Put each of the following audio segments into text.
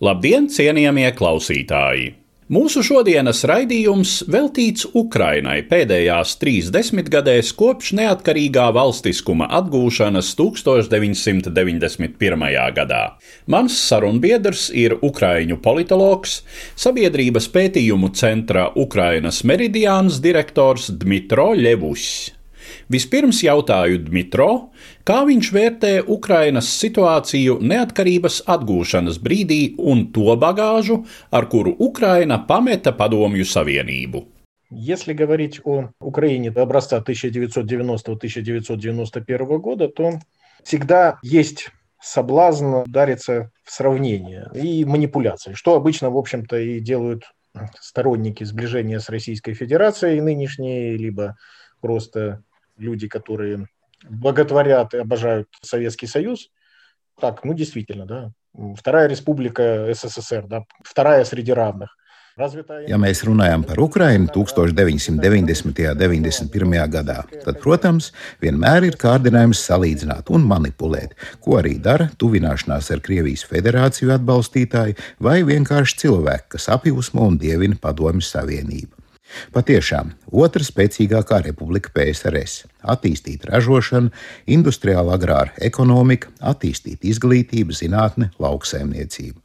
Labdien, cienījamie klausītāji! Mūsu šodienas raidījums veltīts Ukrainai pēdējās trīs desmitgadēs kopš neatkarīgā valstiskuma atgūšanas 1991. gadā. Mans sarunbiedrs ir ukraiņu politologs, sabiedrības pētījumu centra Ukrainas meridiāns direktors Dmitro Ļevušs. Vispirms jautāju Dmitro, kā viņš vērtē Ukrainas situāciju neatkarības atgūšanas brīdī un to bagāžu, ar kuru Ukraina pameta Padomju Savienību. Если говорить о Украине до образца 1990-1991 года, то всегда есть соблазн удариться в сравнение и манипуляции, что обычно, в общем-то, и делают сторонники сближения с Российской Федерацией нынешние, либо просто люди, которые боготворят и обожают Советский Союз, так, ну действительно, да, Вторая республика СССР, да, вторая среди равных. Ja mēs runājam par Ukrajinu 1990. un 91. gadā, tad, protams, vienmēr ir kārdinājums salīdzināt un manipulēt, ko arī dara tuvināšanās ar Krievijas federāciju atbalstītāji vai vienkārši cilvēki, kas apjūsmo un dievina Padomju Savienību. Patiešām, otra spēcīgākā republika PSRS - attīstīt ražošanu, industriāla agrāra ekonomika, attīstīt izglītību, zinātni, lauksaimniecību.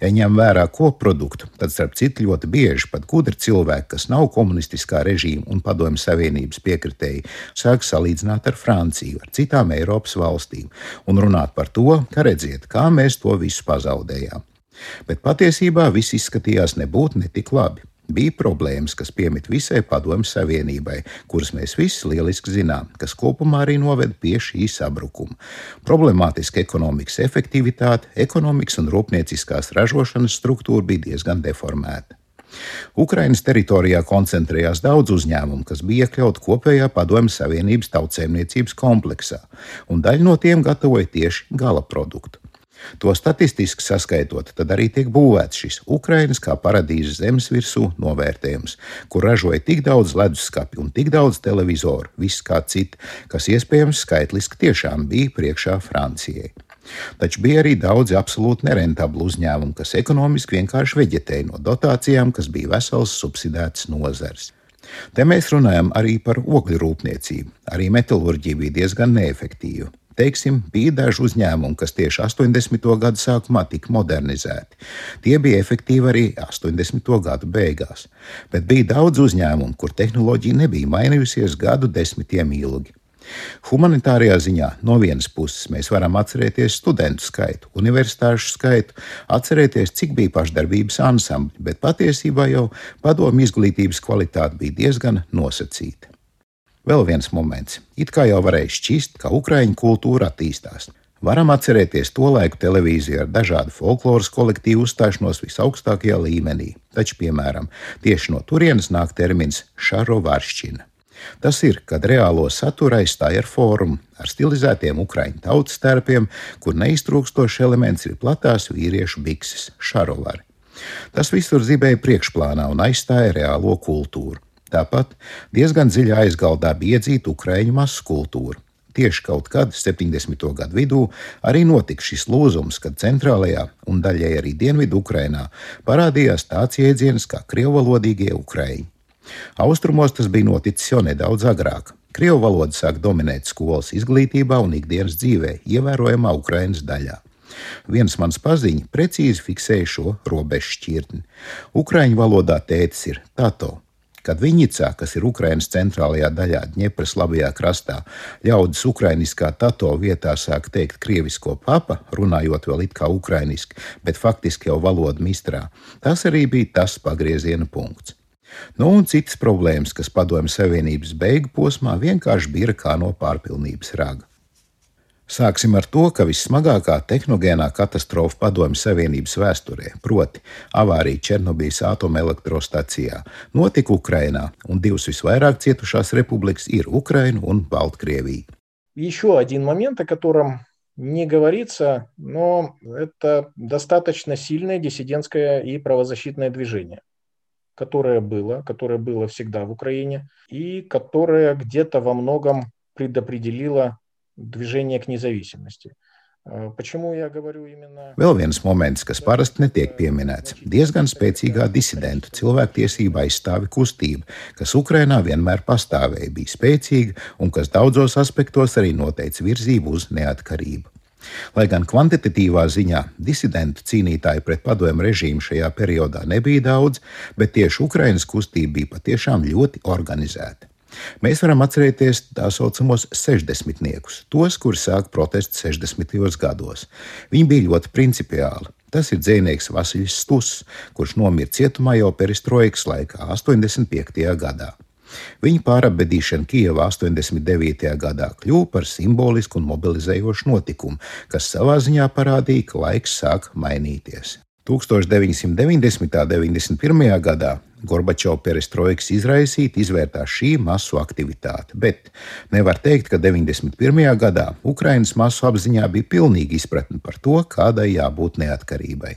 Ja ņem vērā koproduktu, tad, starp citu, ļoti bieži pat gudri cilvēki, kas nav komunistiskā režīma un padomju savienības piekritēji, sāk salīdzināt ar Franciju, ar citām Eiropas valstīm un runāt par to, ka redziet, kā mēs to visu pazaudējām. Bet patiesībā viss izskatījās nebūt ne tik labi. Bija problēmas, kas piemīt visai Padomju Savienībai, kuras mēs visi lieliski zinām, kas kopumā arī noved pie šī sabrukuma. Problemātiska ekonomikas efektivitāte, ekonomikas un rūpnieciskās ražošanas struktūra bija diezgan deformēta. Ukrainas teritorijā koncentrējās daudz uzņēmumu, kas bija iekļauti kopējā Padomju Savienības tautsēmniecības kompleksā, un daļa no tiem gatavoja tieši gala produktu. To statistiski saskaitot, tad arī tiek būvēts šis Ukrainas kā paradīzes zemes virsū novērtējums, kur ražoja tik daudz leduskapju un tik daudz televizoru, viss kā citi, kas iespējams skaitliski tiešām bija priekšā Francijai. Taču bija arī daudzi absolūti nerentabli uzņēmumi, kas ekonomiski vienkārši veģetēja no dotācijām, kas bija vesels subsidēts nozars. Te mēs runājam arī par ogļu rūpniecību. Arī metālurģija bija diezgan neefektīva. Teiksim, bija daži uzņēmumi, kas tieši 80. gadu sākumā tika modernizēti. Tie bija efektīvi arī 80. gadu beigās, bet bija daudz uzņēmumu, kur tehnoloģija nebija mainījusies gadu desmitiem ilgi. Humanitārajā ziņā no vienas puses mēs varam atcerēties studentu skaitu, universitāšu skaitu, atcerēties, cik bija pašdarbības ansambļi, bet patiesībā jau padomu izglītības kvalitāte bija diezgan nosacīta. Vēl viens moments. It kā jau varēja šķist, ka ukraiņu kultūra attīstās. Varam atcerēties to laiku televīziju ar dažādu folkloras kolektīvu uzstāšanos visaugstākajā līmenī, taču, piemēram, tieši no turienes nāk termins šarovāršķina. Tas ir, kad reālo saturu aizstāja ar fórumu, ar stilizētiem ukraiņu tautas tērpiem, kur neiztrūkstošs elements ir platās vīriešu bikses, šarovari. Tas visur zibēja priekšplānā un aizstāja reālo kultūru. Tāpat diezgan dziļi aizgaldā bija iedzīta ukraiņu masu kultūra. Tieši kaut kad 70. gadu vidū arī notika šis lūzums, kad centrālajā un daļai arī dienvidu Ukrainā parādījās tāds jēdziens kā krievalodīgie ukraiņi. Austrumos tas bija noticis jau nedaudz agrāk. Krievu valoda sāk dominēt skolas izglītībā un ikdienas dzīvē, ievērojamā Ukrainas daļā. Viens mans paziņš precīzi fiksēja šo robežu šķirtni. Ukraiņu valodā tētis ir tato. Kad Viņicā, kas ir Ukrainas centrālajā daļā, Dņepras labajā krastā, ļaudis ukrainiskā tato vietā sāk teikt krievisko papa, runājot vēl it kā ukrainiski, bet faktiski jau valodu mistrā, tas arī bija tas pagrieziena punkts. Nu, un citas problēmas, kas Padomju Savienības beigu posmā vienkārši bija kā no pārpilnības raga. Sāksim ar to, ka vissmagākā tehnogēnā katastrofa Padomju Savienības vēsturē, proti, avārija Černobijas atomelektrostacijā, notika Ukrainā, un divas visvairāk cietušās republikas ir Ukraina un Baltkrievija. Еще один момент, о котором не говорится, но это достаточно сильное диссидентское и правозащитное движение, которое было, которое было всегда в Украине и которое где-то во многом предопределило движение к независимости. Vēl viens moments, kas parasti netiek pieminēts - diezgan spēcīgā disidentu cilvēktiesība aizstāvi kustība, kas Ukrainā vienmēr pastāvēja, bija spēcīga un kas daudzos aspektos arī noteica virzību uz neatkarību. Lai gan kvantitatīvā ziņā disidentu cīnītāji pret padomu režīmu šajā periodā nebija daudz, bet tieši Ukrainas kustība bija patiešām ļoti organizēta. Mēs varam atcerēties tā saucamos sešdesmitniekus, tos, kuri sāka protestu 60. gados. Viņi bija ļoti principiāli. Tas ir dzinieks Vasiljs Stus, kurš nomira cietumā jau perestroikas laikā, 85. gadā. Viņa pārabedīšana Kijavā 89. gadā kļuva par simbolisku un mobilizējošu notikumu, kas savā ziņā parādīja, ka laiks sāk mainīties. 1990. un 91. gadā Gorbačova perestroikas izraisīta izvērtās šī masu aktivitāte, bet nevar teikt, ka 91. gadā Ukrainas masu apziņā bija pilnīga izpratne par to, kādai jābūt neatkarībai.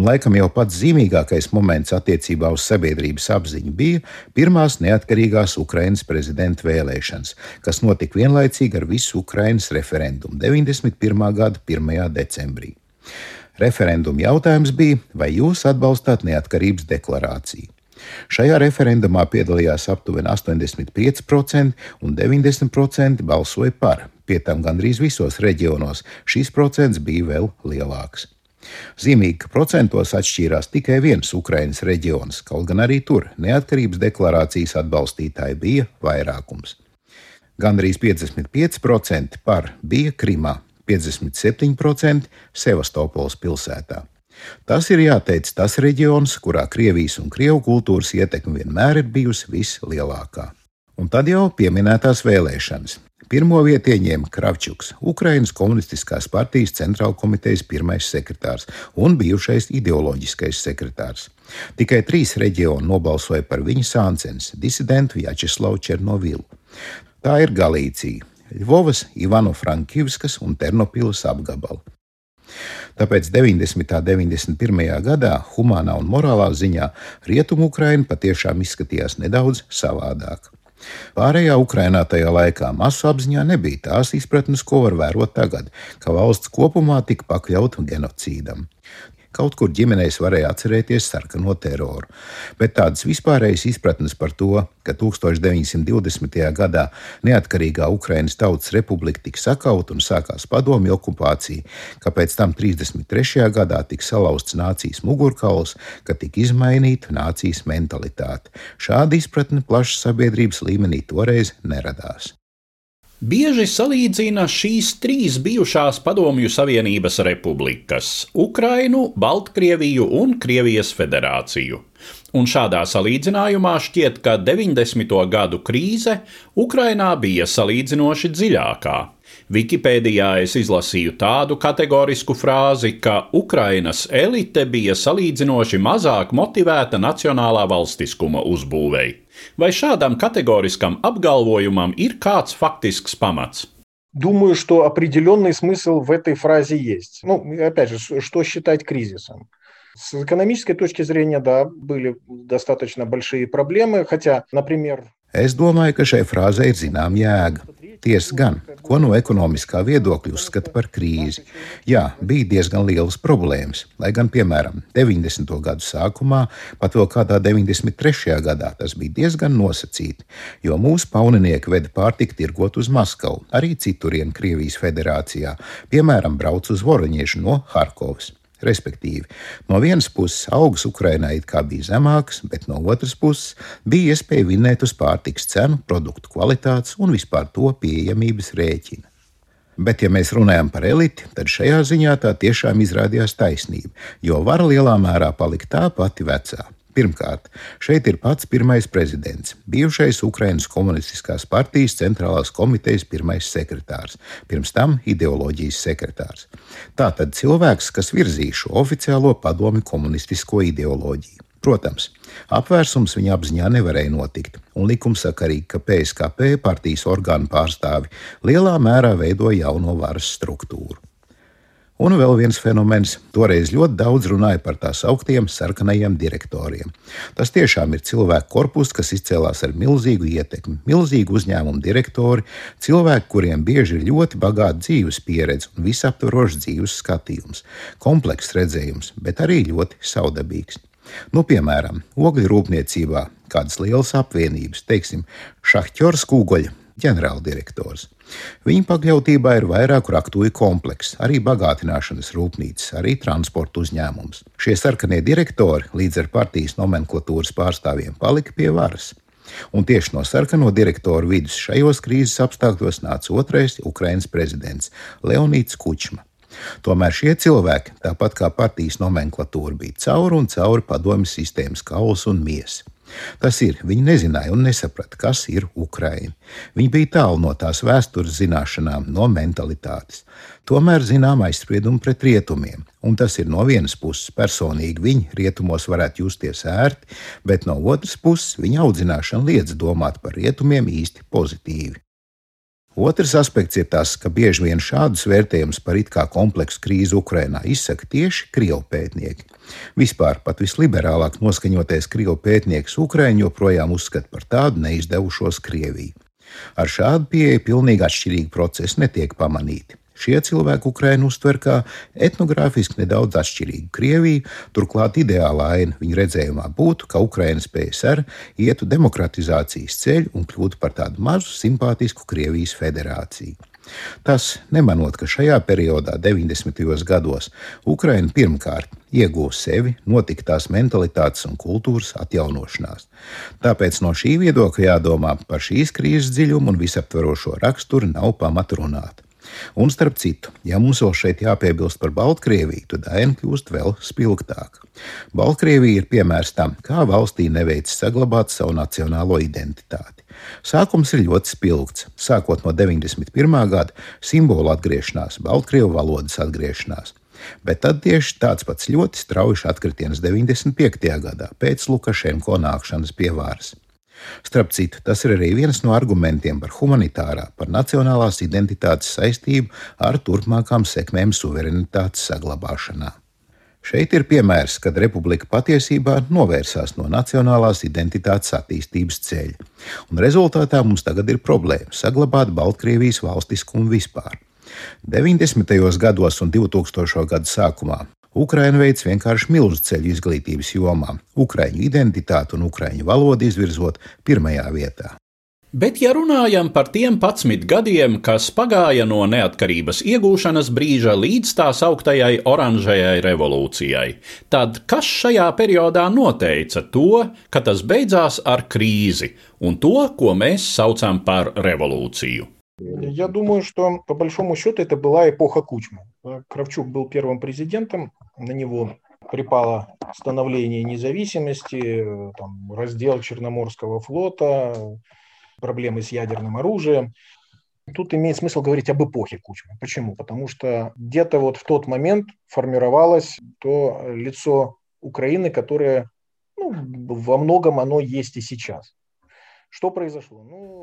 Un laikam jau pats zīmīgākais moments attiecībā uz sabiedrības apziņu bija pirmās neatkarīgās Ukrainas prezidenta vēlēšanas, kas notika vienlaicīgi ar visu Ukrainas referendumu 91. gada 1. decembrī. Referenduma jautājums bija, vai jūs atbalstāt neatkarības deklarāciju. Šajā referendumā piedalījās aptuveni 85% un 90% balsoja par. Pie tam gandrīz visos reģionos šīs procents bija vēl lielāks. Zīmīgi, ka procentos atšķīrās tikai viens Ukraiņas reģions, kaut gan arī tur neatkarības deklarācijas atbalstītāji bija vairākums. Gandrīz 55% par bija Krimā, 57% Sevastopols pilsētā. Tas ir jāteic tas reģions, kurā Krievijas un Krievu kultūras ietekme vienmēr ir bijusi vislielākā. Un tad jau pieminētās vēlēšanas. Pirmo vietu ieņēma Kravčuks, Ukrainas komunistiskās partijas centrāla komitejas pirmais sekretārs un bijušais ideoloģiskais sekretārs. Tikai trīs reģioni nobalsoja par viņa sāncens - disidentu Jačeslavu Černovilu. Tā ir Galīcija, Ļuvovas, Ivano-Frankivskas un Ternopilas apgabali. Tāpēc 90. un 91. gadā humānā un morālā ziņā Rietumu Ukraina patiešām izskatījās nedaudz savādāk. Pārējā Ukrainā tajā laikā masu apziņā nebija tās izpratnes, ko var vērot tagad, ka valsts kopumā tika pakļauta genocīdam. Kaut kur ģimenēs varēja atcerēties sarkano teroru, bet tādas vispārējas izpratnes par to, ka 1920. gadā neatkarīgā Ukrainas Tautas Republika tika sakauta un sākās padomju okupācija, ka pēc tam 33. gadā tika salauzts nācijas mugurkauls, ka tika izmainīta nācijas mentalitāte. Šāda izpratne plašas sabiedrības līmenī toreiz neradās. Bieži salīdzina šīs trīs bijušās Padomju Savienības republikas - Ukrainu, Baltkrieviju un Krievijas federāciju. Un šādā salīdzinājumā šķiet, ka 90. gadu krīze Ukrainā bija salīdzinoši dziļākā. Wikipēdijā es izlasīju tādu kategorisku frāzi, ka Ukrainas elite bija salīdzinoši mazāk motivēta nacionālā valstiskuma uzbūvēi. Vai šādam kategoriskam apgalvojumam ir kāds faktisks pamats? Думаю, что определенный смысл в этой фразе есть. Ну, опять же, что считать кризисом? С экономической точки зрения, да, были достаточно большие проблемы, хотя, например... Es domāju, ka šai frāzei ir zināma jēga. Tiesa gan, ko no ekonomiskā viedokļa uzskata par krīzi. Jā, bija diezgan lielas problēmas, lai gan, piemēram, 90. gadu sākumā, pat vēl kādā 93. gadā tas bija diezgan nosacīti, jo mūsu pauninieki veda pārtiku tirgot uz Maskavu, arī citurien Krievijas federācijā, piemēram, brauc uz Voroņiešu no Harkovas. Respektīvi, no vienas puses augs Ukrainā it kā bija zemāks, bet no otras puses bija iespēja vinēt uz pārtiks cenu, produktu kvalitātes un vispār to pieejamības rēķina. Bet, ja mēs runājam par eliti, tad šajā ziņā tā tiešām izrādījās taisnība, jo vara lielā mērā palika tā pati vecā. Pirmkārt, šeit ir pats pirmais prezidents, bijušais Ukraiņas komunistiskās partijas centrālās komitejas pirmais sekretārs, pirms tam ideoloģijas sekretārs. Tātad cilvēks, kas virzīja šo oficiālo padomi komunistisko ideoloģiju. Protams, apvērsums viņa apziņā nevarēja notikt, un likumsakarīgi, ka PSKP partijas orgānu pārstāvi lielā mērā veidoja jauno varas struktūru. Un vēl viens fenomens. Toreiz ļoti daudz runāja par tā sauktiem sarkanajiem direktoriem. Tas tiešām ir cilvēku korpus, kas izcēlās ar milzīgu ietekmi, milzīgu uzņēmumu direktori, cilvēki, kuriem bieži ir ļoti bagāta dzīves pieredze un visaptvarošs dzīves skatījums, komplekss redzējums, bet arī ļoti saudabīgs. Nu, piemēram, ogļu rūpniecībā kādas lielas apvienības, teiksim, Šahķors Kūgoļa ģenerāldirektors. Viņa pakļautībā ir vairāku raktuvi komplekss, arī bagātināšanas rūpnīcas, arī transporta uzņēmums. Šie sarkanie direktori līdz ar partijas nomenklatūras pārstāvjiem palika pie varas. Un tieši no sarkano direktoru vidus šajos krīzes apstākļos nāca otrais Ukraiņas prezidents Leonīds Kučma. Tomēr šie cilvēki, tāpat kā partijas nomenklatūra, bija cauri un cauri padomju sistēmas kauls un miesa. Tas ir, viņi nezināja un nesaprata, kas ir Ukraina. Viņi bija tālu no tās vēstures zināšanām, no mentalitātes. Tomēr zinām aizspriedumu pret rietumiem, un tas ir no vienas puses personīgi viņi rietumos varētu justies ērti, bet no otras puses viņa audzināšana liedz domāt par rietumiem īsti pozitīvi. Otrs aspekts ir tas, ka bieži vien šādus vērtējumus par it kā kompleksu krīzi Ukrajinā izsaka tieši krievu pētnieki. Vispār pat visliberālāk noskaņotais krievu pētnieks Ukraiņu joprojām uzskata par tādu neizdevušos Krieviju. Ar šādu pieeju pilnīgi atšķirīgi procesi netiek pamanīti. Šie cilvēki Ukrainu uztver kā etnogrāfiski nedaudz atšķirīgu Krieviju, turklāt ideālā aina viņa redzējumā būtu, ka Ukrainas PSR ietu demokratizācijas ceļu un kļūtu par tādu mazu simpātisku Krievijas federāciju. Tas nemanot, ka šajā periodā, 90. gados, Ukraina pirmkārt ieguva sevi, notika tās mentalitātes un kultūras atjaunošanās. Tāpēc no šī viedokļa jādomā par šīs krīzes dziļumu un visaptverošo raksturu nav pamata runāt. Un starp citu, ja mums vēl šeit jāpiebilst par Baltkrieviju, tad aina kļūst vēl spilgtāka. Baltkrievija ir piemērs tam, kā valstī neveic saglabāt savu nacionālo identitāti. Sākums ir ļoti spilgts. Sākot no 91. gada simbolu atgriešanās, Baltkrievu valodas atgriešanās. Bet tad tieši tāds pats ļoti strauji atkritiens 95. gadā pēc Lukašenko nākšanas pie varas. Starp citu, tas ir arī viens no argumentiem par humanitārā, par nacionālās identitātes saistību ar turpmākām sekmēm suverenitātes saglabāšanā. Šeit ir piemērs, kad republika patiesībā novērsās no nacionālās identitātes attīstības ceļa, un rezultātā mums tagad ir problēma saglabāt Baltkrievijas valstiskumu vispār. 90. gados un 2000. gadu sākumā Ukraina veids vienkārši milzu ceļu izglītības jomā, ukraiņu identitāti un ukraiņu valodu izvirzot pirmajā vietā. Bet, ja runājam par tiem 11 gadiem, kas pagāja no neatkarības iegūšanas brīža līdz tā sauktajai oranžajai revolūcijai, tad kas šajā periodā noteica to, ka tas beidzās ar krīzi un to, ko mēs saucam par revolūciju? Я думаю, что по большому счету это была эпоха Кучмы. Кравчук был первым президентом, на него припало становление независимости, там, раздел Черноморского флота, проблемы с ядерным оружием. Тут имеет смысл говорить об эпохе Кучмы. Почему? Потому что где-то вот в тот момент формировалось то лицо Украины, которое ну, во многом оно есть и сейчас.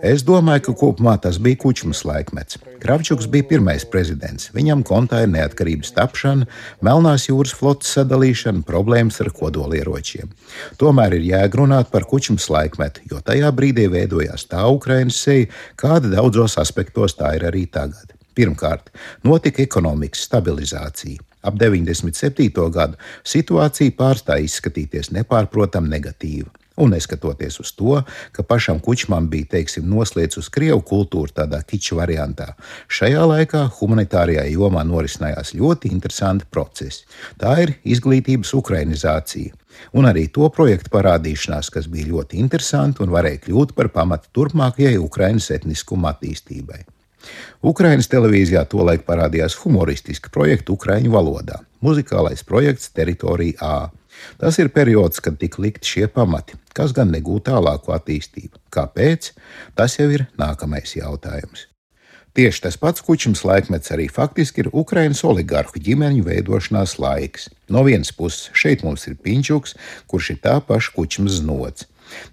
Es domāju, ka kopumā tas bija Kučmas laikmets. Kravčuks bija pirmais prezidents. Viņam kontā ir neatkarības tapšana, Melnās jūras flotes sadalīšana, problēmas ar kodolieročiem. Tomēr ir jēgrunāt par Kučmas laikmetu, jo tajā brīdī veidojās tā Ukrainas seja, kāda daudzos aspektos tā ir arī tagad. Pirmkārt, notika ekonomikas stabilizācija. Ap 97. gadu situācija pārstāja izskatīties nepārprotami negatīva. Un neskatoties uz to, ka pašam kučmam bija, teiksim, noslēdz uz krievu kultūru tādā kiču variantā, šajā laikā humanitārajā jomā norisinājās ļoti interesanti procesi. Tā ir izglītības ukrainizācija. Un arī to projektu parādīšanās, kas bija ļoti interesanti un varēja kļūt par pamatu turpmākajai Ukraiņas etniskuma attīstībai. Ukraiņas televīzijā tolaik parādījās humoristisks projekts Ukrāņu valodā - muzikālais projekts Teritorija A. Tas ir periods, kad tika likti šie pamati, kas gan negūta tālāku attīstību. Kāpēc? Tas jau ir nākamais jautājums. Tieši tas pats kučums laikmets arī faktiski ir Ukraiņas oligarhu ģimeņu veidošanās laiks. No vienas puses, šeit mums ir Pinčuks, kurš ir tā paša kučums znots.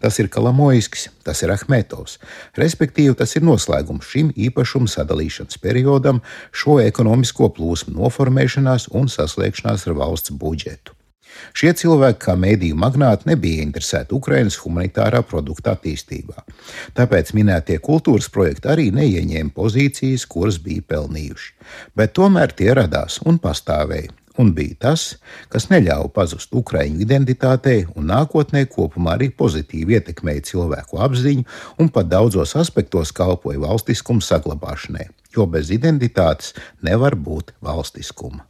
Tas ir Kalamojskis, tas ir Ahmetovs. Respektīvi, tas ir noslēgums šim īpašumu sadalīšanas periodam, šo ekonomisko plūsmu noformēšanās un saslēgšanās ar valsts budžetu. Šie cilvēki, kā mēdīju magnāti, nebija interesēti Ukraiņas humanitārā produkta attīstībā. Tāpēc minētie kultūras projekti arī neieņēma pozīcijas, kuras bija pelnījuši. Bet tomēr tie radās un pastāvēja un bija tas, kas neļāva pazust Ukraiņu identitātei un nākotnē kopumā arī pozitīvi ietekmēja cilvēku apziņu un pat daudzos aspektos kalpoja valstiskuma saglabāšanai, jo bez identitātes nevar būt valstiskuma.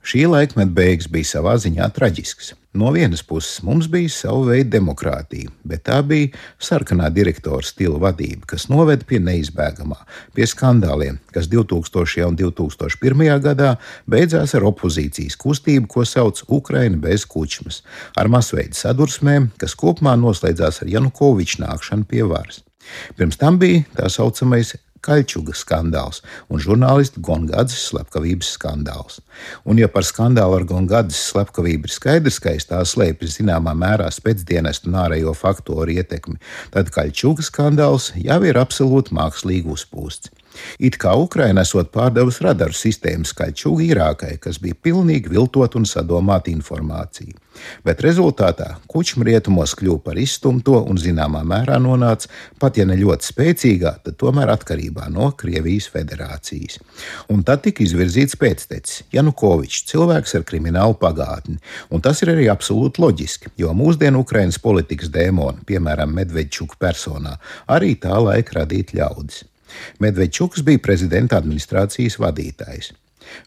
Šī laikmeta beigas bija savā ziņā traģisks. No vienas puses mums bija sava veida demokrātija, bet tā bija sarkanā direktora stila vadība, kas noveda pie neizbēgamā, pie skandāliem, kas 2000. un 2001. gadā beidzās ar opozīcijas kustību, ko sauc Ukraina bez kučmas, ar masveida sadursmēm, kas kopumā noslēdzās ar Janukoviča nākšanu pie varas. Pirms tam bija tā saucamais Kaļķuga skandāls un žurnālistu Gongadzes slepkavības skandāls. Un, ja par skandālu ar Gongadzes slepkavību ir skaidrs, ka aiz tā slēpjas zināmā mērā spēcdienestu un ārējo faktoru ietekmi, tad Kaļķuga skandāls jau ir absolūti mākslīgi uzpūsts. It kā Ukraina esot pārdevusi radaru sistēmu skaļķu Irākai, kas bija pilnīgi viltot un sadomāta informācija. Bet rezultātā kučma rietumos kļuva par izstumto un zināmā mērā nonāca, pat ja ne ļoti spēcīgā, tad tomēr atkarībā no Krievijas federācijas. Un tad tika izvirzīts pēctecis Janukovičs, cilvēks ar kriminālu pagātni. Un tas ir arī absolūti loģiski, jo mūsdienu Ukrainas politikas dēmoni, piemēram, Medvedčuka personā, arī tā laika radīt ļaudis. Medvedčuks bija prezidenta administrācijas vadītājs.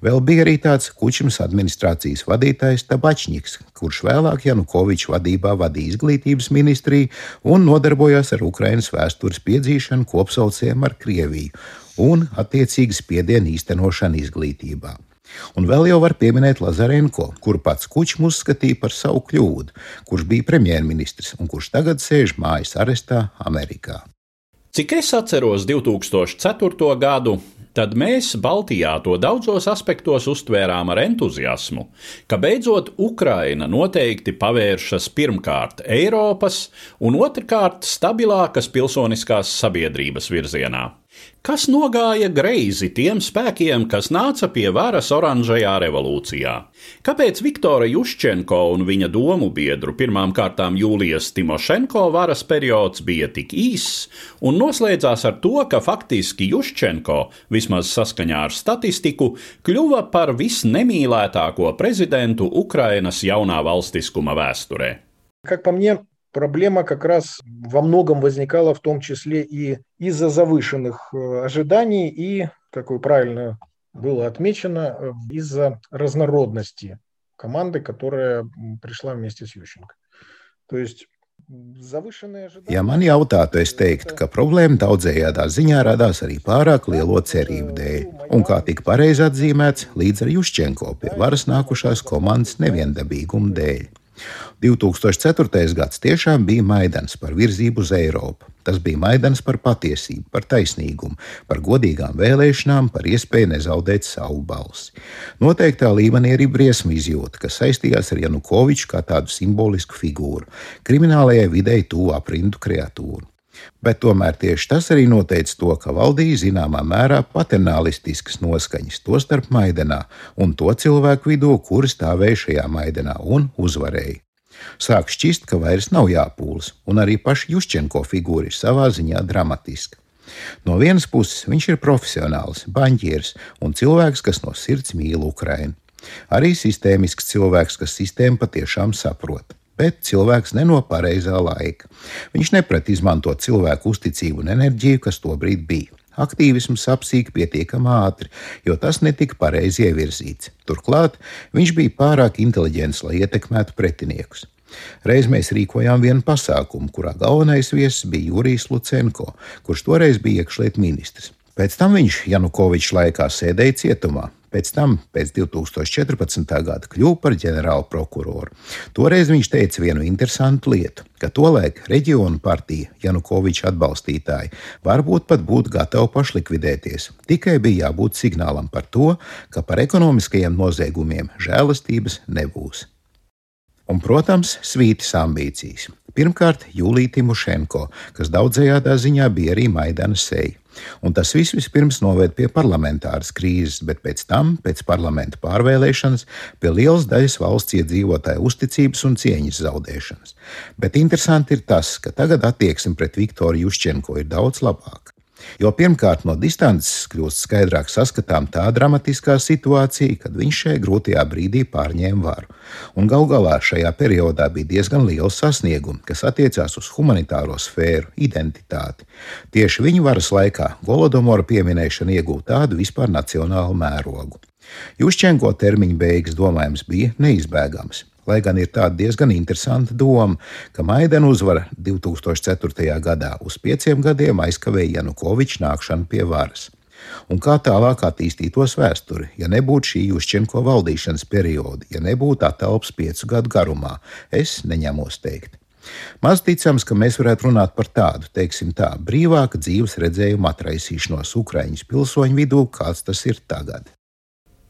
Vēl bija arī tāds Kučmas administrācijas vadītājs Tabačņiks, kurš vēlāk Janukoviča vadībā vadīja izglītības ministriju un nodarbojās ar Ukrainas vēstures piedzīšanu kopsaucējiem ar Krieviju un attiecīgi spiedienu īstenošanu izglītībā. Un vēl jau var pieminēt Lazarenko, kuru pats Kučs uzskatīja par savu kļūdu, kurš bija premjerministrs un kurš tagad sēž mājas arestā Amerikā. Cik es atceros 2004. gadu, tad mēs Baltijā to daudzos aspektos uztvērām ar entuziasmu, ka beidzot Ukraina noteikti pavēršas pirmkārt Eiropas un otrkārt stabilākas pilsoniskās sabiedrības virzienā Kas nogāja greizi tiem spēkiem, kas nāca pie varas oranžajā revolūcijā? Kāpēc Viktora Juščenko un viņa domu biedru pirmām kārtām Jūlijas Timošenko varas periods bija tik īss un noslēdzās ar to, ka faktiski Juščenko, vismaz saskaņā ar statistiku, kļuva par visnemīlētāko prezidentu Ukrainas jaunā valstiskuma vēsturē? Как по мне, проблема как раз во многом возникала в том числе и из-за завышенных э, ожиданий и, как вы правильно было отмечено, э, из-за разнородности команды, которая пришла вместе с Ющенко. То есть Ja man jautātu, es teiktu, ka problēma daudzējādā ziņā radās arī pārāk lielo cerību dēļ, un kā tika pareizi atzīmēts, līdz ar Juščenko pie varas nākušās komandas neviendabīguma dēļ. 2004. gads tiešām bija maidens par virzību uz Eiropu. Tas bija Maidans par patiesību, par taisnīgumu, par godīgām vēlēšanām, par iespēju nezaudēt savu balsi. Noteiktā līmenī arī briesmu izjūta, kas saistījās ar Janukoviču kā tādu simbolisku figūru, kriminālajai videi tuvu aprindu kreatūru. Bet tomēr tieši tas arī noteica to, ka valdīja zināmā mērā paternālistiskas noskaņas, tostarp Maidenā un to cilvēku vidū, kuri stāvēja šajā Maidenā un uzvarēja. Sāk šķist, ka vairs nav jāpūlas, un arī paša Juščenko figūra ir savā ziņā dramatiska. No vienas puses viņš ir profesionāls, banķieris un cilvēks, kas no sirds mīl Ukrainu. Arī sistēmisks cilvēks, kas sistēmu patiešām saprot. Bet cilvēks ne no pareizā laika. Viņš neprat izmantot cilvēku uzticību un enerģiju, kas tobrīd bija. Aktīvisms apsīk pietiekami ātri, jo tas netika pareizi ievirzīts. Turklāt viņš bija pārāk inteliģents, lai ietekmētu pretiniekus. Reiz mēs rīkojām vienu pasākumu, kurā galvenais viesis bija Jurijs Lucenko, kurš toreiz bija iekšlietu ministrs. Pēc tam viņš Janukoviča laikā sēdēja cietumā. Pēc tam, pēc 2014. gada, kļuva par ģenerālu prokuroru. Toreiz viņš teica vienu interesantu lietu, ka tolaik reģionu partija, Janukoviča atbalstītāji, varbūt pat būtu gatavi pašlikvidēties. Tikai bija jābūt signālam par to, ka par ekonomiskajiem noziegumiem žēlastības nebūs. Un, protams, svītas ambīcijas. Pirmkārt, Jūlija Timošenko, kas daudzējādā ziņā bija arī Maidana seja. Un tas viss vispirms noved pie parlamentāras krīzes, bet pēc tam, pēc parlamenta pārvēlēšanas, pie lielas daļas valsts iedzīvotāju uzticības un cieņas zaudēšanas. Bet interesanti ir tas, ka tagad attieksme pret Viktoru Juščenko ir daudz labāka. Jo pirmkārt, no distances kļūst skaidrāk saskatām tā dramatiskā situācija, kad viņš šajā grūtajā brīdī pārņēma varu. Un gal galā šajā periodā bija diezgan liels sasniegums, kas attiecās uz humanitāro sfēru, identitāti. Tieši viņa varas laikā Golodomora pieminēšana iegūta tādu vispār nacionālu mērogu. Jušķenko termiņa beigas domājams bija neizbēgams. Lai gan ir tāda diezgan interesanta doma, ka Maidana uzvara 2004. gadā uz pieciem gadiem aizkavēja Janukoviča nākšanu pie varas. Un kā tālāk attīstītos vēsture, ja nebūtu šī Juščenko valdīšanas perioda, ja nebūtu atelps piecu gadu garumā, es neņemos teikt. Maz ticams, ka mēs varētu runāt par tādu, teiksim tā, brīvāka dzīves redzējuma atraisīšanos Ukraiņas pilsoņu vidū, kāds tas ir tagad.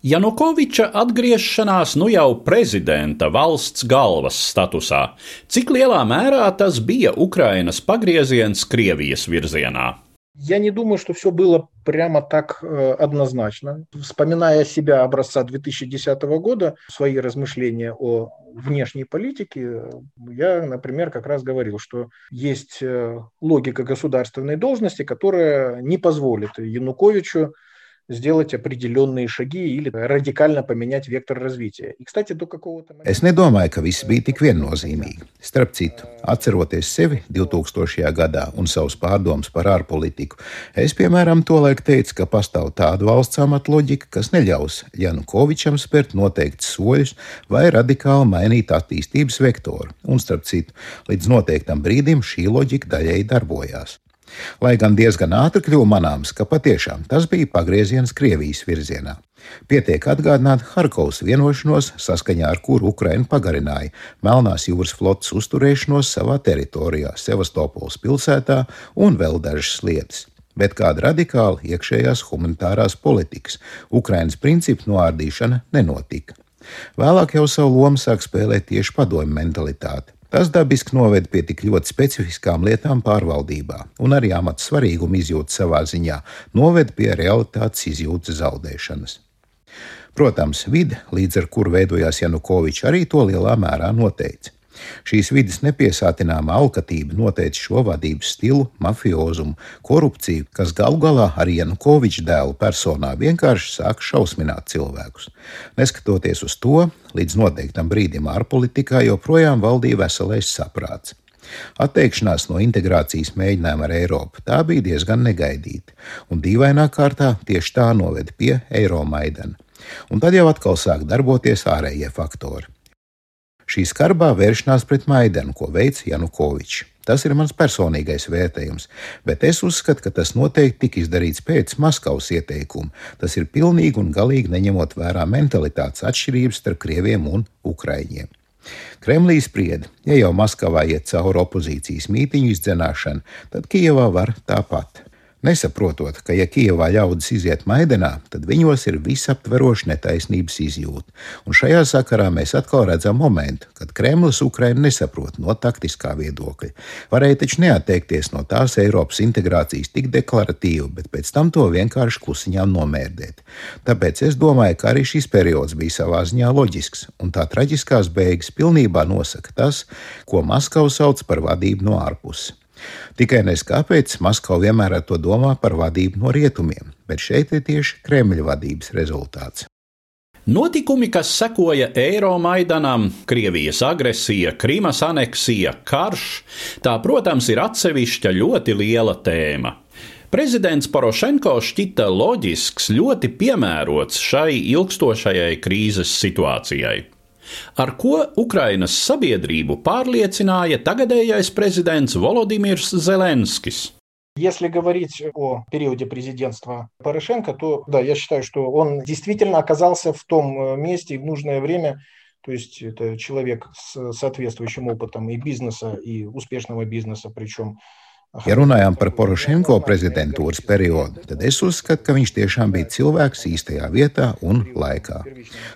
Janukoviča atgriešanās nu jau prezidenta valsts galvas statusā, cik lielā mērā tas bija Ukrainas pagrieziens Krievijas virzienā? Я не думаю, что все было прямо так э, однозначно. Вспоминая себя образца 2010 года, свои размышления о внешней политике, я, например, как раз говорил, что есть э, логика государственной должности, которая не позволит Януковичу сделать определенные шаги или радикально поменять vektoru развития. И, kстати, до какого-то Es nedomāju, ka viss bija tik viennozīmīgi. Starp citu, atceroties sevi 2000. gadā un savus pārdomus par ārpolitiku, es, piemēram, tolaik teicu, ka pastāv tāda valsts amata loģika, kas neļaus Janukovičam spērt noteiktus soļus vai radikāli mainīt attīstības vektoru. Un, starp citu, līdz noteiktam brīdim šī loģika daļēji darbojās. Lai gan diezgan ātri kļuva manāms, ka patiešām tas bija pagrieziens Krievijas virzienā. Pietiek atgādināt Harkovas vienošanos, saskaņā ar kuru Ukraina pagarināja Melnās jūras flotes uzturēšanos savā teritorijā, Sevastopols pilsētā un vēl dažas lietas. Bet kāda radikāla iekšējās humanitārās politikas, Ukrainas principu noārdīšana nenotika. Vēlāk jau savu lomu sāk spēlēt tieši padomju mentalitāte. Tas dabiski noved pie tik ļoti specifiskām lietām pārvaldībā, un arī amata svarīguma izjūta savā ziņā noved pie realitātes izjūtas zaudēšanas. Protams, vide, līdz ar kuru veidojās Janukovičs, arī to lielā mērā noteica. Šīs vidas nepiesātināma alkatība noteica šo vadības stilu, mafiozumu, korupciju, kas galu galā arī Janukoviča dēlu personā vienkārši sāk šausmināt cilvēkus. Neskatoties uz to, līdz noteiktam brīdim ārpolitikā joprojām valdīja veselais saprāts. Atteikšanās no integrācijas mēģinājuma ar Eiropu tā bija diezgan negaidīta, un dīvainā kārtā tieši tā noveda pie Eiromaidana. Un tad jau atkal sāk darboties ārējie faktori. Šī skarbā vēršanās pret Maidanu, ko veids Janukovičs. Tas ir mans personīgais vērtējums, bet es uzskatu, ka tas noteikti tika izdarīts pēc Maskavas ieteikuma. Tas ir pilnīgi un galīgi neņemot vērā mentalitātes atšķirības starp krieviem un ukraiņiem. Kremlī sprieda, ja jau Maskavā iet cauri opozīcijas mītīņu izdzenāšana, tad Kijevā var tāpat nesaprotot, ka, ja Kijavā ļaudis iziet maidenā, tad viņos ir visaptveroša netaisnības izjūta. Un šajā sakarā mēs atkal redzam momentu, kad Kremlis Ukrainu nesaprot no taktiskā viedokļa. Varēja taču neatteikties no tās Eiropas integrācijas tik deklaratīvi, bet pēc tam to vienkārši klusiņām nomērdēt. Tāpēc es domāju, ka arī šis periods bija savā ziņā loģisks, un tā traģiskās beigas pilnībā nosaka tas, ko Maskava sauc par vadību no ārpuses. Tikai nes kāpēc Maskava vienmēr to domā par vadību no rietumiem, bet šeit ir tieši Kremļa vadības rezultāts. Notikumi, kas sekoja Eiromaidanam, Krievijas agresija, Krimas aneksija, karš, tā, protams, ir atsevišķa ļoti liela tēma. Prezidents Porošenko šķita loģisks, ļoti piemērots šai ilgstošajai krīzes situācijai ar ko Ukrainas sabiedrību pārliecināja tagadējais prezidents Volodimirs Zelenskis. Если говорить о периоде президентства Порошенко, то да, я считаю, что он действительно оказался в том э, месте и в нужное время. То есть это человек с соответствующим опытом и бизнеса, и успешного бизнеса, причем Ja runājām par Porošenko prezidentūras periodu, tad es uzskatu, ka viņš tiešām bija cilvēks īstajā vietā un laikā.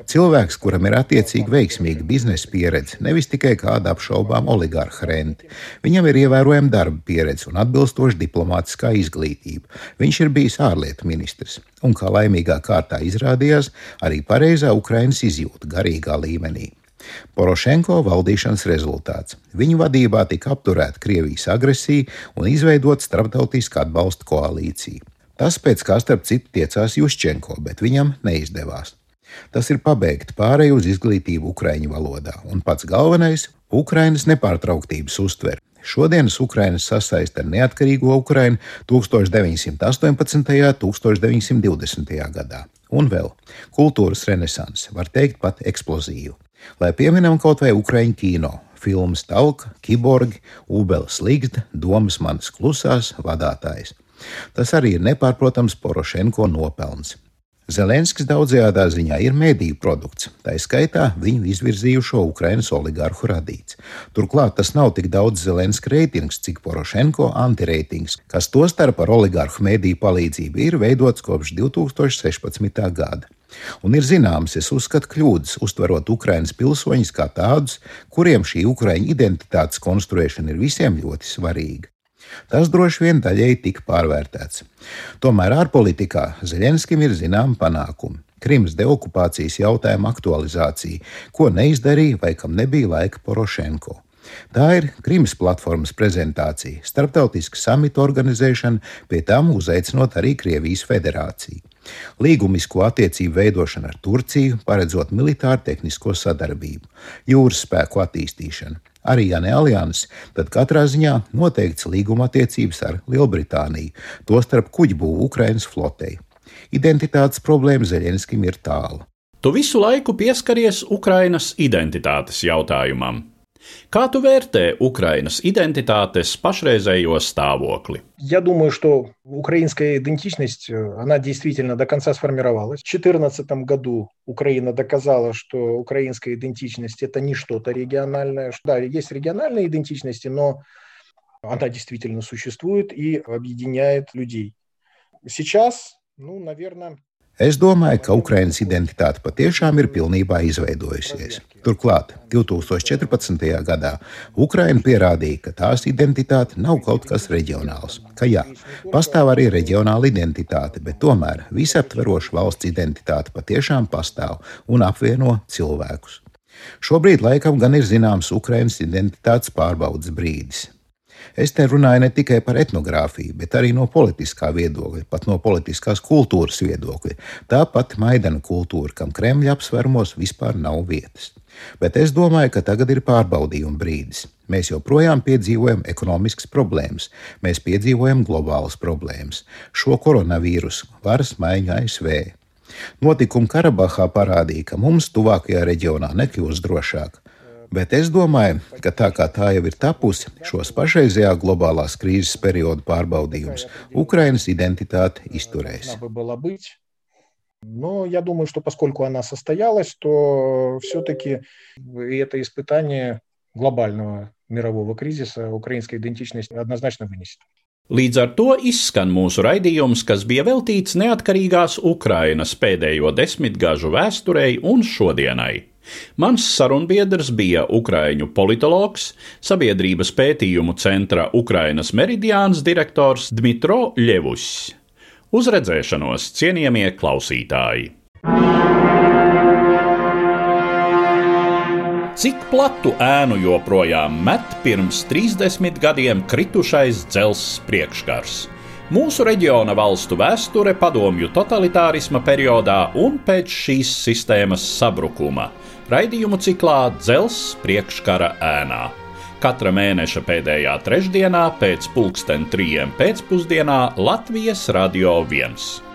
Cilvēks, kuram ir attiecīgi veiksmīga biznesa pieredze, nevis tikai kāda apšaubām oligārha renti. Viņam ir ievērojama darba pieredze un atbilstoša diplomātiskā izglītība. Viņš ir bijis ārlietu ministrs un, kā laimīgā kārtā izrādījās, arī pareizā Ukrainas izjūta garīgā līmenī. Porošenko valdīšanas rezultāts. Viņu vadībā tika apturēta Krievijas agresija un izveidota starptautiska atbalsta koalīcija. Tas pēc kā starp citu tiecās Juščenko, bet viņam neizdevās. Tas ir pabeigt pārēju uz izglītību ukraiņu valodā, un pats galvenais - Ukrainas nepārtrauktības uztvere. Šodienas Ukraina sasaista ar neatkarīgo Ukrainu 1918. un 1920. gadā. Un vēl kultūras renesanse, var teikt, pat eksplozīva. Lai pieminam kaut vai Ukraiņu kino, filmas Tauka, Kiborgi, Ubeles Ligda, Domas manas klusās vadātājs. Tas arī ir nepārprotams Porošenko nopelns. Zelenskis daudzajā ziņā ir mediju produkts, tā skaitā viņu izvirzījušo Ukraiņas oligarhu radīts. Turklāt tas nav tik daudz Zelenska reitings, cik Porošenko antireitings, kas tostarp ar oligarhu mediju palīdzību ir veidots kopš 2016. gada. Un ir zināms, es uzskatu kļūdas, uztverot Ukraiņas pilsoņus kā tādus, kuriem šī Ukraiņu identitātes konstruēšana ir visiem ļoti svarīga. Tas droši vien daļēji tika pārvērtēts. Tomēr ārpolitikā Zeļenskim ir zināma panākuma. Krimas deokupācijas jautājuma aktualizācija, ko neizdarīja vai kam nebija laika Porošenko. Tā ir Krimas platformas prezentācija, starptautiska samita organizēšana, pie tam uzaicinot arī Krievijas federāciju. Līgumisko attiecību veidošana ar Turciju, paredzot militāru tehnisko sadarbību, jūras spēku attīstīšanu. Arī, ja ne alianses, tad katrā ziņā noteikts līguma attiecības ar Lielbritāniju, tostarp kuģibūvu Ukrainas flotei. Identitātes problēma Zeļenskim ir tālu. Tu visu laiku pieskaries Ukrainas identitātes jautājumam. Kā tu vērtē Ukrainas identitātes pašreizējo stāvokli? Я думаю, что украинская идентичность, она действительно до конца сформировалась. В 2014 году Украина доказала, что украинская идентичность это не что-то региональное. Да, есть региональные идентичности, но она действительно существует и объединяет людей. Сейчас, ну, наверное, Es domāju, ka Ukraiņas identitāte patiešām ir pilnībā izveidojusies. Turklāt 2014. gadā Ukraina pierādīja, ka tās identitāte nav kaut kas reģionāls. Ka jā, pastāv arī reģionāla identitāte, bet tomēr visaptveroša valsts identitāte patiešām pastāv un apvieno cilvēkus. Šobrīd laikam gan ir zināms Ukraiņas identitātes pārbaudas brīdis. Es te runāju ne tikai par etnogrāfiju, bet arī no politiskā viedokļa, pat no politiskās kultūras viedokļa. Tāpat maidana kultūra, kam Kremļa apsvērumos vispār nav vietas. Bet es domāju, ka tagad ir pārbaudījuma brīdis. Mēs joprojām piedzīvojam ekonomiskas problēmas, mēs piedzīvojam globālas problēmas, šo koronavīrusu, varas maiņu ASV. Notikumi Karabahā parādīja, ka mums tuvākajā reģionā nekļūs drošāk. Bet es domāju, ka tā kā tā jau ir tapusi, šos pašreizējā globālās krīzes periodu pārbaudījums Ukrainas identitāte izturēs. Но я думаю, что поскольку она состоялась, то все-таки это испытание глобального мирового кризиса украинская идентичность однозначно вынесет. Līdz ar to izskan mūsu raidījums, kas bija veltīts neatkarīgās Ukrainas pēdējo desmitgažu vēsturei un šodienai. Mans sarunbiedrs bija Ukrāņu politologs, sabiedrības pētījumu centra Ukrainas meridiāns direktors Dmitro Ļevus. Uz redzēšanos, cienījamie klausītāji! Cik platu ēnu joprojām met pirms 30 gadiem kritušais dzelzs priekškars? Mūsu reģiona valstu vēsture padomju totalitārisma periodā un pēc šīs sistēmas sabrukuma - raidījumu ciklā Dzelzs priekškara ēnā. Katra mēneša pēdējā trešdienā pēc pulksten trijiem pēcpusdienā Latvijas Radio 1.